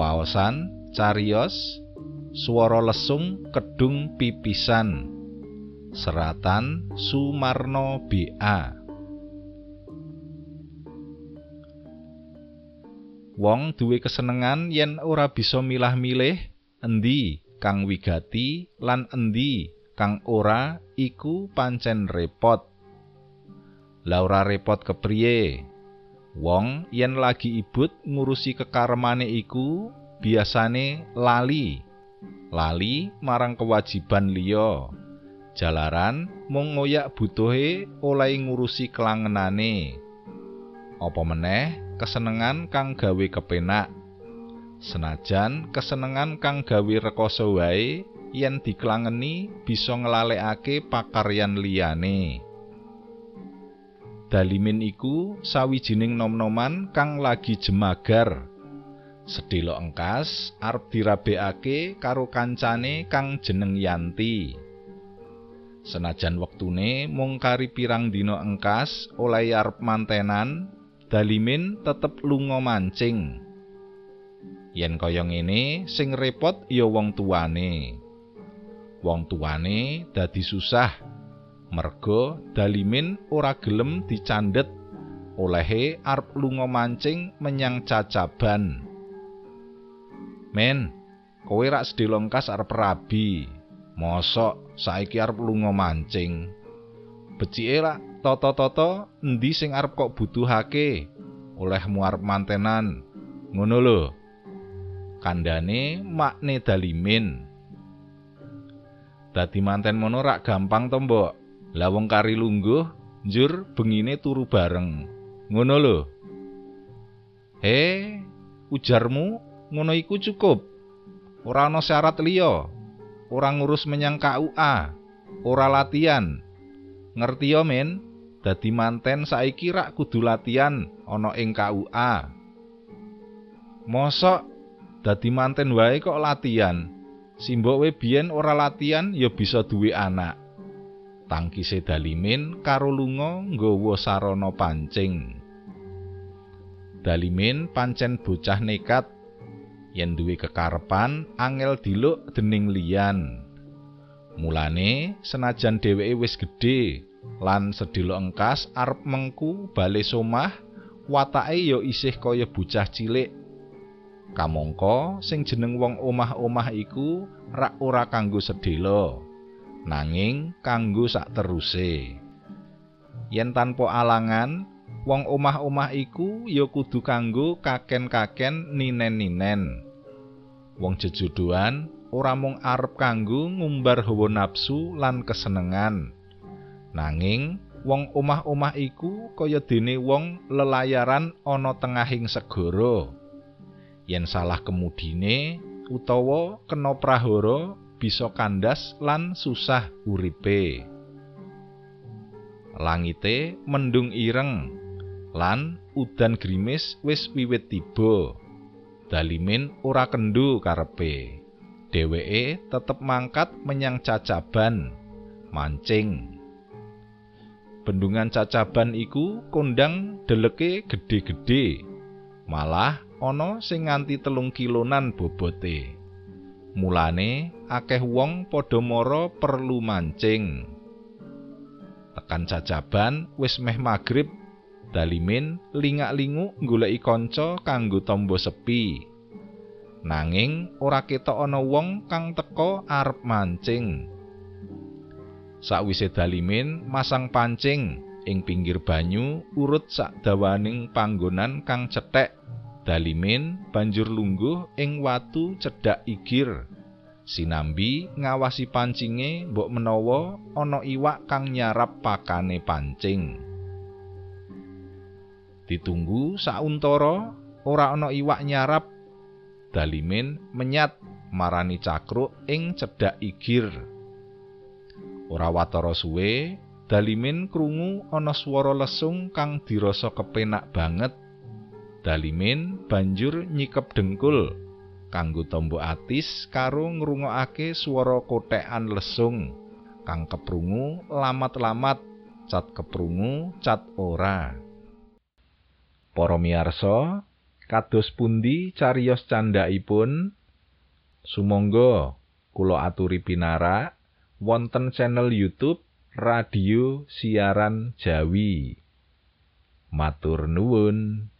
waosan cariyos swara lesung kedung pipisan. Seratan Sumarno BA Wong duwe kesenengan yen ora bisa milah-milih endi kang wigati lan endi kang ora iku pancen repot. Laura repot kepriye Wong yen lagi ibut ngurusi kekaremane iku biasane lali. Lali marang kewajiban liya. Jalaran mung ngoyak butuhe oleh ngurusi kelangenane. Apa meneh kesenengan kang gawe kepenak. Senajan kesenengan kang gawe rekoso wae yen diklangeni bisa nglalekake pakaryan liyane. Dalimin iku sawijining nom-noman kang lagi jemagar. Sedhela engkas arep dirabekake karo kancane kang jeneng Yanti. Senajan wektune mung kari pirang dina engkas oleh arep mantenan, Dalimin tetep lunga mancing. Yen kaya ngene, sing repot ya wong tuane. Wong tuane dadi susah merga Dalimin ora gelem dicandhet olehe arep lunga mancing menyang cacaban. Men, kowe rak sedhelongkas arep rabi. Mosok saiki arep lunga mancing. Becike rak tata-tata endi sing arep kok butuhake olehmu arep mantenan. Ngono lho. Kandane makne Dalimin. Dadi manten mono rak gampang to, Mbok. Lah wong kari lungguh njur bengine turu bareng. Ngono lho. Eh, ujarmu ngono iku cukup. Ora ana syarat liya. Ora ngurus menyang KUA. Ora latihan. Ngerti yo, men? Dadi manten saiki rak kudu latihan ana ing KUA. Mosok dadi manten wae kok latihan. Simbok we biyen ora latihan ya bisa duwe anak. Tangkise Dalimin karo lunga nggawa sarana pancing. Dalimin pancen bocah nekat yen duwe kekarepan angel diluk dening liyan. Mulane senajan dheweke wis gedhe lan sedhela engkas arep mengku bali somah, watake ya isih kaya bocah cilik. Kamangka sing jeneng wong omah-omah iku rak ora kanggo sedhela. Nanging kanggo sak teruse. Yen tanpa alangan, wong omah-omah iku ya kudu kanggo kaken-kaken ninen-ninen. Wong jejodohan ora mung arep kanggo ngumbar hawa nafsu lan kesenengan. Nanging wong omah-omah iku kaya dene wong lelayaran ana tengahing segara. Yen salah kemudine utawa kena prahara bisa kandas lan susah uripe. Langite mendung ireng lan udan grimis wis wiwit tiba. Dalimin ora kendu karepe. Dheweke tetep mangkat menyang cacaban mancing. Bendungan cacaban iku kondang deleke gedhe-gedhe. Malah ana sing nganti telung kilonan bobote. Mulane akeh wong padha mara perlu mancing. Tekan jajaban wis meh magrib, Dalimin lingak-lingu goleki kanca kanggo tombo sepi. Nanging ora ketok ana wong kang teka arep mancing. Sakwise Dalimin masang pancing ing pinggir banyu urut sak dawaning panggonan kang cethek Dalimin banjur lungguh ing watu cedhak igir. Sinambi ngawasi pancinge mbok menawa ana iwak kang nyarap pakane pancing. Ditunggu sauntara ora ana iwak nyarap. Dalimin menyat marani cakruk ing cedhak igir. Ora watara suwe, Dalimin krungu ana swara lesung kang dirasa kepenak banget. Dalimin banjur nyikep dengkul kanggo tombo atis karo ngrungokake swara kotekan lesung kang keprungu lamat-lamat cat keprungu cat ora. Para miyarsa, Kados pundi cariyos candhaipun? Sumangga kula aturi pinarak wonten channel YouTube Radio Siaran Jawi. Matur nuwun.